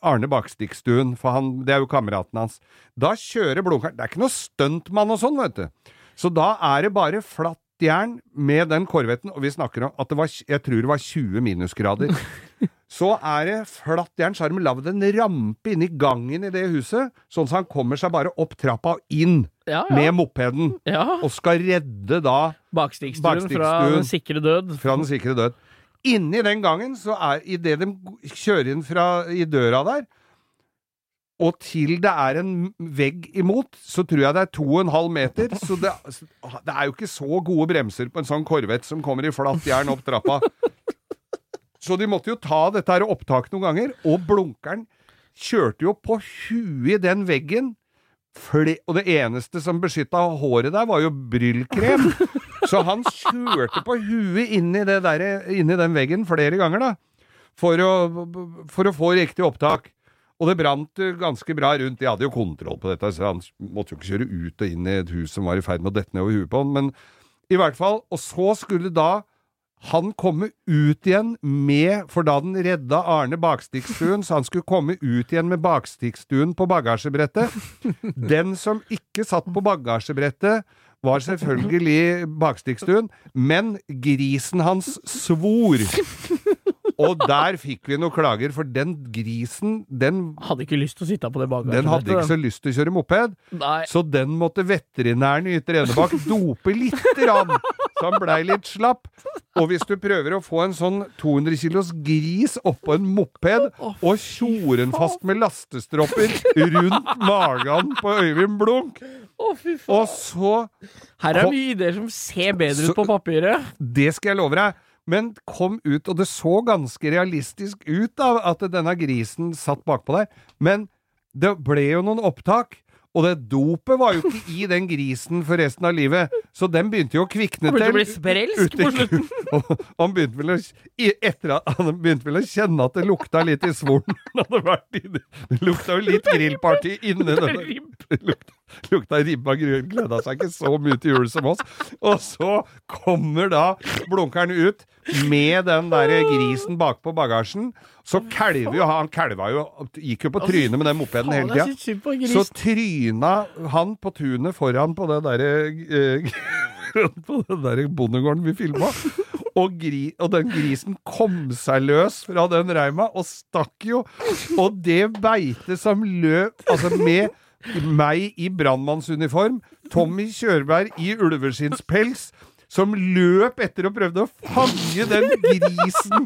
Arne Bakstikstuen, for han, det er jo kameraten hans. Da kjører Blunkeren Det er ikke noe stuntmann og sånn, vet du. Så da er det bare flatt jern med den korvetten, og vi snakker om at det var, jeg tror det var 20 minusgrader. (laughs) Så er det flatt jern, så har de lagd en rampe inni gangen i det huset, sånn at han kommer seg bare opp trappa og inn Ja, ja. med mopeden, ja. og skal redde da Bakstikstuen fra den sikre død. fra den sikre død. Inni den gangen, så er idet de kjører inn fra, i døra der, og til det er en vegg imot, så tror jeg det er to og en halv meter. Så det, (laughs) det er jo ikke så gode bremser på en sånn korvett som kommer i flatt jern opp trappa. Så de måtte jo ta dette her opptaket noen ganger, og Blunkeren kjørte jo på huet i den veggen. Og det eneste som beskytta håret der, var jo bryllkrem. Så han kjørte på huet inn i, det der, inn i den veggen flere ganger, da. For å, for å få riktig opptak. Og det brant ganske bra rundt. De hadde jo kontroll på dette, så han måtte jo ikke kjøre ut og inn i et hus som var i ferd med å dette ned over huet på han. Men i hvert fall Og så skulle da han komme ut igjen med For da den redda Arne Bakstikkstuen, så han skulle komme ut igjen med Bakstikkstuen på bagasjebrettet. Den som ikke satt på bagasjebrettet, var selvfølgelig Bakstikkstuen, men grisen hans svor. Og der fikk vi noen klager, for den grisen, den, Hadde ikke lyst til å sitte på det den hadde ikke så lyst til å kjøre moped. Nei. Så den måtte veterinæren i Ytre Enebakk dope lite grann, så han blei litt slapp. Og hvis du prøver å få en sånn 200 kilos gris oppå en moped, og tjore den fast med lastestropper rundt magen på Øyvind Blunk, Å, fy faen. og så Her er mye ideer som ser bedre Så- ut på papiret. Det skal jeg love deg. Men kom ut, og det så ganske realistisk ut av at denne grisen satt bakpå der. Men det ble jo noen opptak, og det dopet var jo ikke i den grisen for resten av livet. Så den begynte jo å kvikne til. Han begynte å bli sprelsk på slutten. (laughs) han begynte vel å, etter at han begynte vel å kjenne at det lukta litt i svoren. (laughs) Det. Lukta jo litt grillparty inni denne (laughs) lukta, ribba grønn, gleda seg ikke så mye til jul som oss. Og så kommer da blunkeren ut med den der grisen bakpå bagasjen. Så kalver jo han kalva jo Gikk jo på trynet med den mopeden hele tida. Så tryna han på tunet foran på det derre eh, (laughs) På den derre bondegården vi filma. Og, gri, og den grisen kom seg løs fra den reima og stakk jo. Og det beitet som løp Altså med meg i brannmannsuniform, Tommy Kjørberg i ulveskinnspels, som løp etter og prøvde å fange den grisen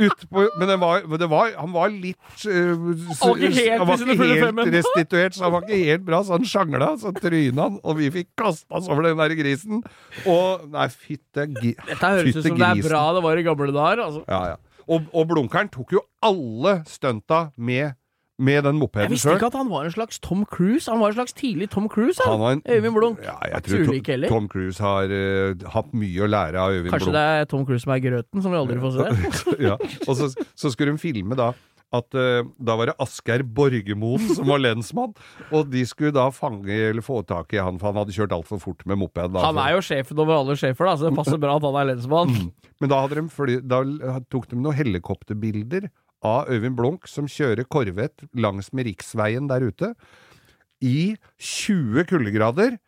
utpå Men det var, det var, han var litt uh, s- Han var ikke helt han var ikke helt restituert, så han var ikke helt bra, så han sjangla, så tryna han, og vi fikk kasta oss over den der grisen. Og Nei, fytte grisen. Dette høres ut som det er bra det var i gamle dager. Altså. Ja, ja. Og, og Blunkeren tok jo alle stunta med, med den Jeg visste sjøl. ikke at han var en slags Tom Cruise. Han var en slags tidlig Tom Cruise. Han Han. en, Øyvind Blunk. Ja, jeg tror Tom, ulik heller. Tom Cruise har uh, hatt mye å lære av Øyvind Kanskje Blunk. det er Tom Cruise som er grøten, som vi aldri får se. (laughs) ja. Og så, så skulle de filme da at uh, da var det Asgeir Borgermoen som var lensmann, og de skulle da fange eller få tak i han, for han hadde kjørt altfor fort med moped. Da, Han er jo sjefen over alle sjefer, da, så det passer bra at han er lensmann. Men da, de da tok de noen helikopterbilder av Øyvind Blunk som kjører korvett langs med riksveien der ute, i 20 kuldegrader,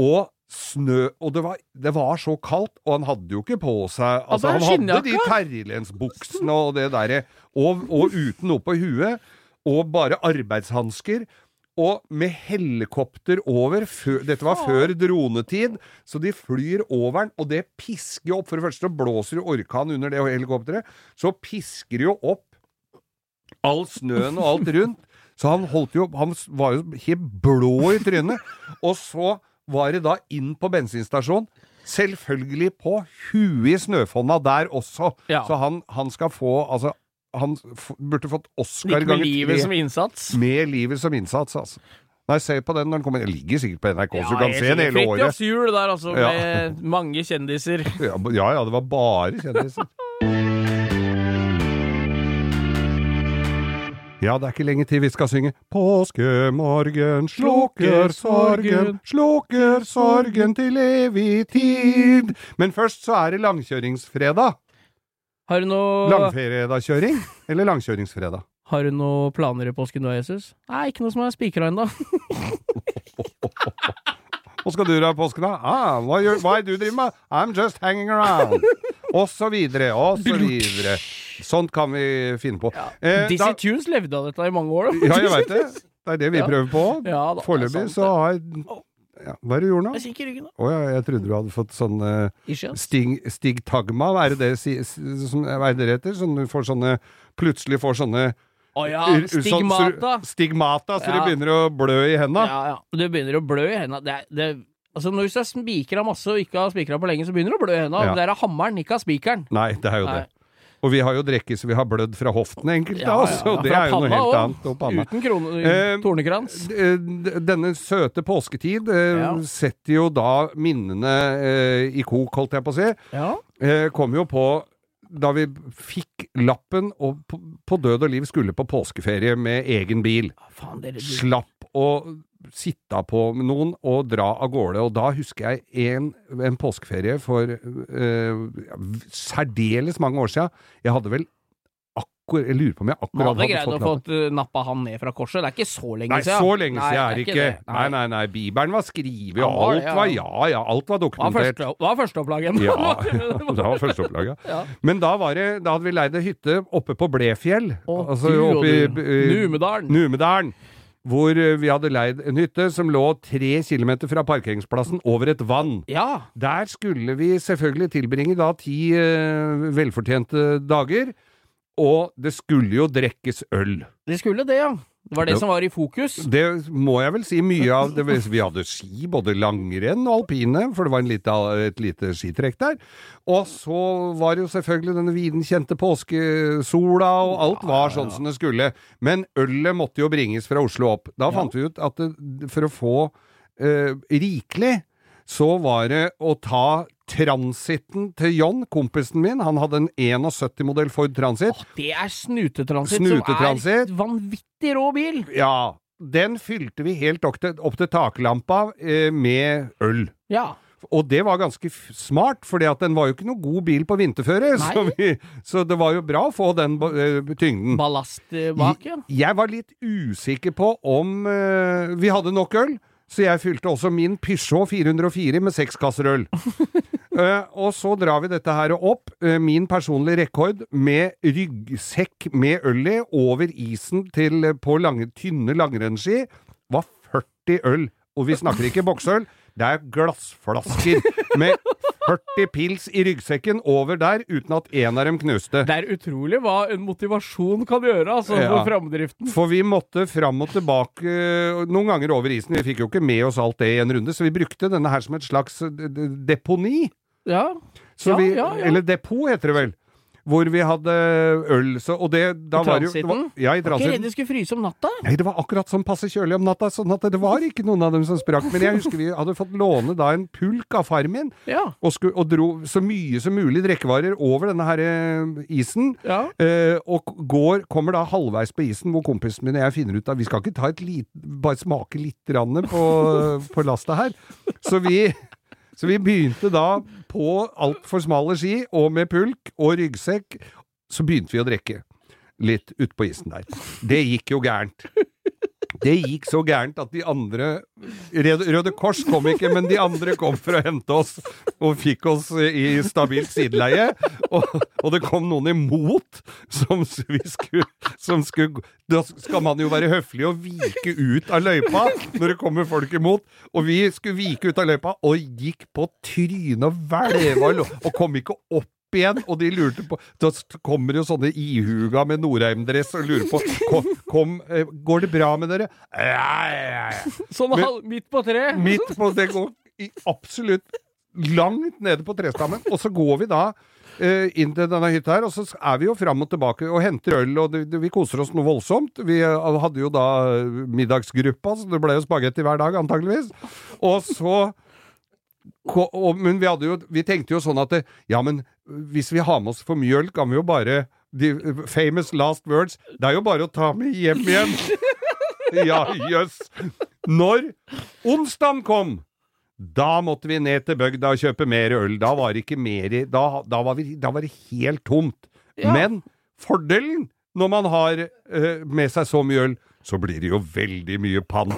og snø Og det var, det var så kaldt, og han hadde jo ikke på seg Altså, han hadde de terrelensbuksene og det derre, og, og uten noe på huet, og bare arbeidshansker. Og med helikopter over før, Dette var før dronetid, så de flyr over den, og det pisker jo opp. For det første blåser det orkan under det helikopteret. Så pisker det jo opp all snøen og alt rundt. Så han holdt jo Han var jo helt blå i trynet. Og så var det da inn på bensinstasjonen. Selvfølgelig på huet i snøfonna der også. Ja. Så han, han skal få Altså, han burde fått Oscar Ikke med ganger livet med, som innsats. Med livet som innsats, altså. Nei, se på den når den kommer. Den ligger sikkert på NRK, så du kan se den hele året. Fridtjofs jul der, altså, Ja. med mange kjendiser. (laughs) Ja, ja, ja, det var bare kjendiser. Ja, det er ikke lenge til vi skal synge Påskemorgen slukker sorgen, slukker sorgen til evig tid. Men først så er det langkjøringsfredag. Har du noe, Langferiedagkjøring eller langkjøringsfredag? har du noe planer i påsken nå, Jesus? Nei, ikke noe som er spikra ennå. Hva skal du gjøre i påsken, da? Ah, hva, gjør, hva er du driver med? I'm just hanging around. Og så videre, og så videre. Sånt kan vi finne på. Eh, Dizzie da- Tunes levde av dette i mange år, da. Ja, jeg veit det. (laughs) Det er det vi Ja. prøver på. Ja det Foreløpig så har jeg ja, Hva er det du gjorde nå? Jeg kikker i ryggen, da. oh, ja, jeg trodde du hadde fått sånn uh, stig, stigtagma, hva er det det, som, hva er det det heter? Sånn du får sånne Plutselig får sånne Å ja, sånn- stigmata. så- stigmata, så Ja. det begynner å blø i henda. Ja, ja. Du begynner å blø i henda. Det, det, altså når du har spikra masse og ikke har spikra på lenge, så begynner det å blø i henda. Ja. Det er av hammeren, ikke av spikeren. Nei, det er jo Nei. det. Og vi har jo drikke så vi har blødd fra hoften enkelte av oss, og det er jo noe helt også. annet. Og panna. Uten krone, Eh, tornekrans. D- Denne søte påsketid eh, Ja. setter jo da minnene eh, i kok, holdt jeg på å si. Ja. eh, kom jo på da vi fikk lappen og på, på død og liv skulle på påskeferie med egen bil. Faen, det du. Slapp å sitte på med noen og dra av gårde. Og da husker jeg en, en påskeferie for uh, særdeles mange år siden. Jeg hadde vel akkurat Jeg lurer på om jeg akkurat hadde hadde greid å få uh, nappa han ned fra korset. Det er ikke så lenge Nei, siden. så lenge Nei, siden er det det ikke. det. Nei, nei, nei. Bibelen var skrevet, og alt det, ja. var Ja, ja, alt var dokumentert. det var førsteopplaget. Ja, det var førsteopplaget. (laughs) (laughs) Ja. Men da, var det, da hadde vi leid ei hytte oppe på Blefjell. Å, altså oppe i du. eh, Numedalen. Numedalen. Hvor eh, vi hadde leid en hytte som lå tre kilometer fra parkeringsplassen over et vann. Ja. Der skulle vi selvfølgelig tilbringe da ti eh, velfortjente dager. Og det skulle jo drekkes øl. Det skulle det, ja. Det var det det som var i fokus. Det må jeg vel si mye av. Det, vi hadde ski, både langrenn og alpine, for det var en lite, et lite skitrekk der. Og så var det jo selvfølgelig denne viden kjente påskesola, og alt var sånn som det skulle. Men ølet måtte jo bringes fra Oslo opp. Da fant vi ut at det, for å få eh, rikelig, så var det å ta transiten til John, kompisen min. Han hadde en 71-modell Ford Transit. Åh, det er snutetransit, Snutetransit. som er vanvittig rå bil. Ja, den fylte vi helt opp til, opp til taklampa eh, med øl. Ja. Og det var ganske smart, for den var jo ikke noe god bil på vinterføre. (laughs) Så, vi, så det var jo bra å få den eh, tyngden. Ballast eh, bak, ja. Jeg var litt usikker på om eh, vi hadde nok øl, så jeg fylte også min Peugeot 404 med seks kasser øl. (laughs) Eh, og så drar vi dette her opp, uh, min personlige rekord, med ryggsekk med øl i over isen til, eh, på lange, tynne langrennsski, var 40 øl. Og vi snakker ikke boksøl, det er glassflasker med 40 pils i ryggsekken over der, uten at en av dem knuste. Det er utrolig hva en motivasjon kan gjøre, altså, Ja. for framdriften. For vi måtte fram og tilbake noen ganger over isen. Vi fikk jo ikke med oss alt det i en runde, så vi brukte denne her som et slags deponi. deponi. Så Ja, vi, ja, ja. Eller depot, heter det vel. Hvor vi hadde øl, så, og det da I var jo var, transiten? Ja, i transiten. Var ikke redd de skulle fryse om natta? Nei, det var akkurat sånn passe kjølig om natta, sånn at det var ikke noen av dem som sprakk. Men jeg husker vi hadde fått låne da en pulk av far min, Ja. og, skulle, og dro så mye som mulig drikkevarer over denne her eh, isen. Ja. Eh, og går, kommer da halvveis på isen, hvor kompisen min og jeg finner ut at vi skal ikke ta et lit, bare smake litt på, på lasta her. Så vi, så vi begynte da på altfor smale ski, og med pulk og ryggsekk, så begynte vi å drikke litt utpå isen der. Det gikk jo gærent. Det gikk så gærent at de andre Røde, Kors kom ikke, men de andre kom for å hente oss og fikk oss i stabilt sideleie. Og, og det kom noen imot som vi skulle, som skulle Da skal man jo være høflig og vike ut av løypa når det kommer folk imot. Og vi skulle vike ut av løypa og gikk på trynet og hvelva og kom ikke opp igjen, og de lurte på Da kommer jo sånne ihuga med Norheim-dress og lurer på kom, kom, eh, Går det bra med dere? Ja, ja, ja. Sånn midt på treet. Midt på Det går i absolutt langt nede på trestammen. Og så går vi da eh, inn til denne hytta her, og så er vi jo fram og tilbake og henter øl, og det, det, vi koser oss noe voldsomt. Vi eh, hadde jo da middagsgruppa, så det ble jo spagetti hver dag, antageligvis. Og så og, Men vi hadde jo Vi tenkte jo sånn at det, ja, men hvis vi har med oss for mye øl, kan vi jo bare de famous last words Det er jo bare å ta med hjem igjen. (laughs) Ja, jøss. Når onsdagen kom, da måtte vi ned til bygda og kjøpe mer øl. Da var det ikke mer i Da, da, var, vi, da var det helt tomt. Ja. Men fordelen når man har uh, med seg så mye øl, så blir det jo veldig mye pant.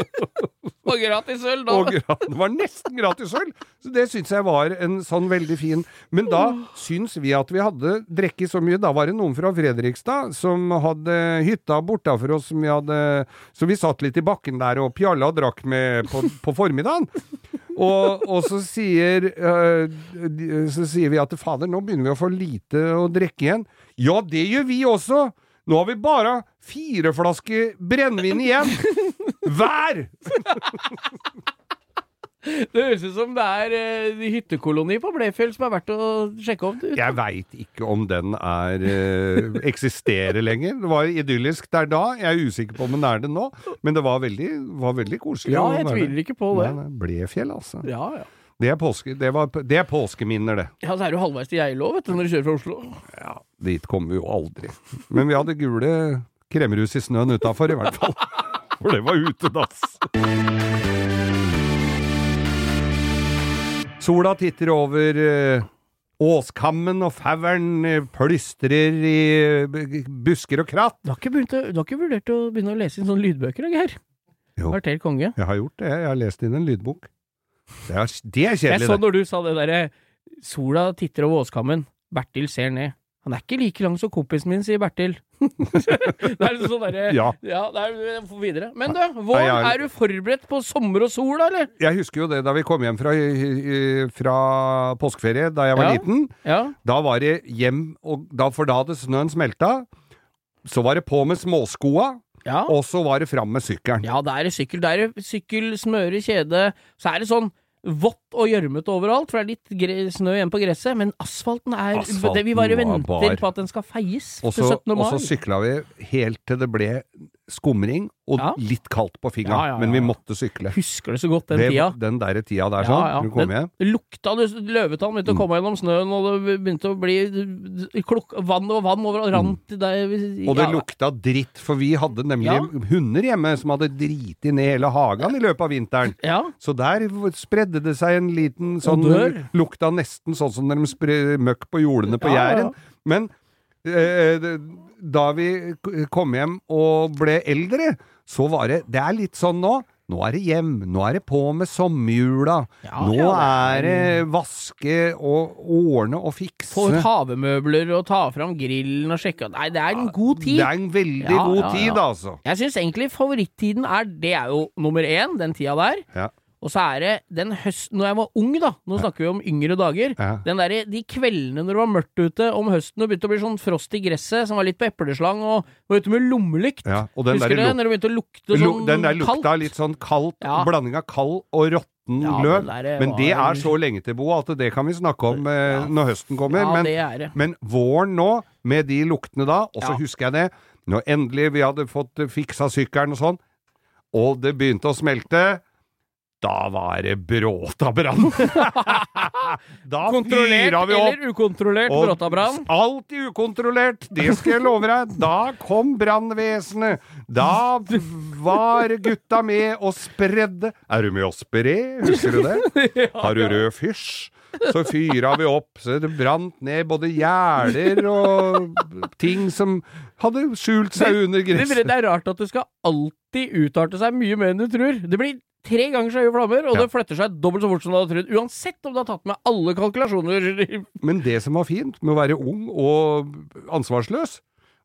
(laughs) Og gratis øl, da. Og det var nesten gratis øl! Så det syns jeg var en sånn veldig fin Men da syns vi at vi hadde drukket så mye. Da var det noen fra Fredrikstad som hadde hytta bortafor oss som vi hadde Så vi satt litt i bakken der og pjalla og drakk med på, på formiddagen. Og, og så sier øh, Så sier vi at fader, nå begynner vi å få lite å drikke igjen. Ja, det gjør vi også! Nå har vi bare fire flasker brennevin igjen! Hver! (laughs) Det høres ut som det er eh, hyttekoloni på Blefjell som er verdt å sjekke opp. Jeg veit ikke om den er eh, eksisterer lenger. Det var idyllisk der da, jeg er usikker på om den er det nå, men det var veldig, var veldig koselig. Ja, jeg tviler ikke på det. Nei, nei, Blefjell, altså. Ja, ja. Det er, påske, det, var, det er påskeminner, det. Ja, så er du halvveis til Geilo, vet du, når du kjører fra Oslo. Ja, Dit kommer vi jo aldri. Men vi hadde gule kremrus i snøen utafor, i hvert fall. (laughs) For det var utedass. Sola titter over eh, åskammen, og fauren eh, plystrer i eh, busker og kratt. Du har ikke, begynt å, du har ikke vurdert å begynne å lese inn sånne lydbøker, da, Geir? Jo. Kvarter konge. Jeg har gjort det, jeg har lest inn en lydbok. Det er, det er Jeg så når du sa det derre Sola titter over åskammen, Bertil ser ned. Han er ikke like lang som kompisen min, sier Bertil. (laughs) det er liksom sånn derre Ja. ja, det er videre. Men du, vår, er du forberedt på sommer og sol, da, eller? Jeg husker jo det da vi kom hjem fra, fra påskeferie da jeg var Ja. liten. Ja. Da var det hjem, og da, for da hadde snøen smelta. Så var det på med småskoa, Ja. og så var det fram med sykkelen. Ja, det er sykkel. Det er sykkel, smøre, kjede. Så er det sånn vått og gjørmete overalt, for det er litt snø igjen på gresset. Men asfalten er Asfalten det Vi bare var venter på at den skal feies til 17. mai. og så sykla vi helt til det ble skumring og Ja. litt kaldt på fingra, Ja, ja, ja, men vi ja. måtte sykle. Husker du så godt, den Det- tida. Den der tida der, sånn, når du kom hjem. Lukta du Løvetann begynte å komme gjennom snøen, og det begynte å bli klok vann og vann over rant der. Mm. Og det lukta dritt, for vi hadde nemlig Ja. hunder hjemme som hadde driti ned hele hagen i løpet av vinteren. Ja, Så der spredde det seg en liten sånn Odør. Lukta nesten sånn som når de sprer møkk på jordene på Ja, ja, ja. Jæren. Men det- da vi kom hjem og ble eldre, så var det Det er litt sånn nå. Nå er det hjem, nå er det på med sommerjula. Ja, nå ja, er det er- det vaske og ordne og fikse. Få havemøbler og ta fram grillen og sjekke Nei, det er en god tid. Det er en veldig Ja, god ja, ja. tid, altså. Jeg syns egentlig favorittiden er Det er jo nummer én, den tida der. Og så er det den høsten Når jeg var ung, da, nå snakker vi om yngre dager. Ja. Den der, De kveldene når det var mørkt ute om høsten og begynte å bli sånn frost i gresset, som var litt på epleslang, og var ute med lommelykt. Ja, og den Husker du det? Når det begynte å lukte sånn sånn den der lukta kaldt. litt sånn kaldt, Ja. blanding av kald og råtten Ja, løv. den Men det er så lenge til, Bo, at det kan vi snakke om eh, Ja. når høsten kommer. Ja, men, det det. men våren nå, med de luktene da, og så husker jeg det, når endelig vi hadde fått eh, fiksa sykkelen og sånn, og det begynte å smelte, da var det Bråtabrann! (laughs) da Kontrollert fyra vi opp! eller ukontrollert bråtabrann. Alltid ukontrollert, det skal jeg love deg. Da kom brannvesenet. Da var gutta med og spredde. Er du med å spre, husker du det? (laughs) Har du rød fysj? Så fyra vi opp, så det brant ned både gjerder og ting som hadde skjult seg under Det, det, det er rart at det skal alltid utarte seg mye mer enn du tror. Det blir tre ganger så høye flammer, og Ja. det flytter seg dobbelt så fort som du hadde trodd. Uansett om du har tatt med alle kalkulasjoner. Men det som var fint med å være ung og ansvarsløs,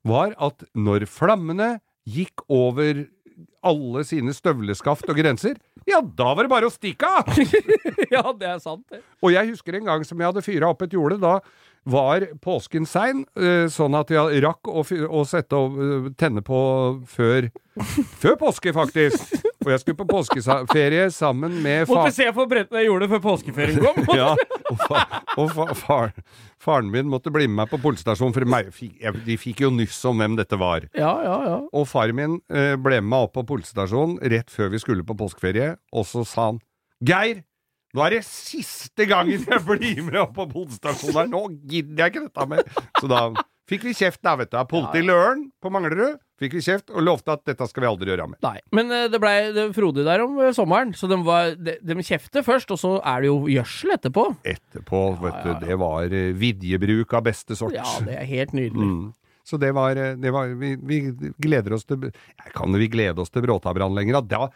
var at når flammene gikk over alle sine støvleskaft og grenser, ja, da var det bare å stikke av! (laughs) ja, det er sant, det. Og jeg husker en gang som jeg hadde fyra opp et jorde, da var påsken sein, eh, sånn at jeg rakk å, fyr, å sette og eh, tenne på før, før påske, faktisk. (laughs) Og jeg skulle på påskeferie sammen med far... Måtte se for brettene jeg gjorde før påskeferien kom. (laughs) Ja, og, fa og fa far faren min måtte bli med meg på politistasjonen, for de fikk jo nyss om hvem dette var. ja, ja, ja. Og faren min eh, ble med meg opp på politistasjonen rett før vi skulle på påskeferie, og så sa han Geir, nå er det siste gangen jeg blir med opp på politistasjonen her, nå gidder jeg ikke dette mer. Så da fikk vi kjeft, da, vet du. av Politiet i Løren på Manglerud fikk vi kjeft og lovte at dette skal vi aldri gjøre mer. Nei. Men eh, det blei frodig der om eh, sommeren, så de, var, de, de kjefter først, og så er det jo gjødsel etterpå. Etterpå, vet du, det var eh, vidjebruk av beste sort. Ja, det er helt nydelig. Mm. Så det var, det var vi, vi gleder oss til ja, Kan vi glede oss til Bråtabrann lenger? Da,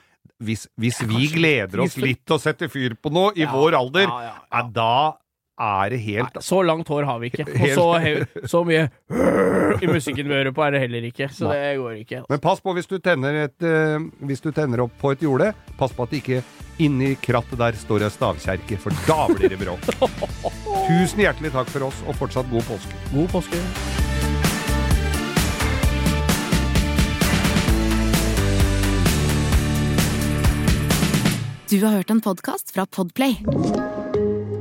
hvis hvis vi gleder oss litt til å sette fyr på noe i Ja, vår alder, ja, ja, ja. ja, da er det helt Nei, så langt hår har vi ikke. Og så, så mye i musikken vi hører på er det heller ikke, så det går ikke. Men pass på hvis du et, eh, hvis du tenner opp på et jorde. Pass på at det ikke inni krattet der står ei stavkjerke, for da blir det bråk. (laughs) Tusen hjertelig takk for oss, og fortsatt god påske. God påske. Du har hørt en podkast fra Podplay.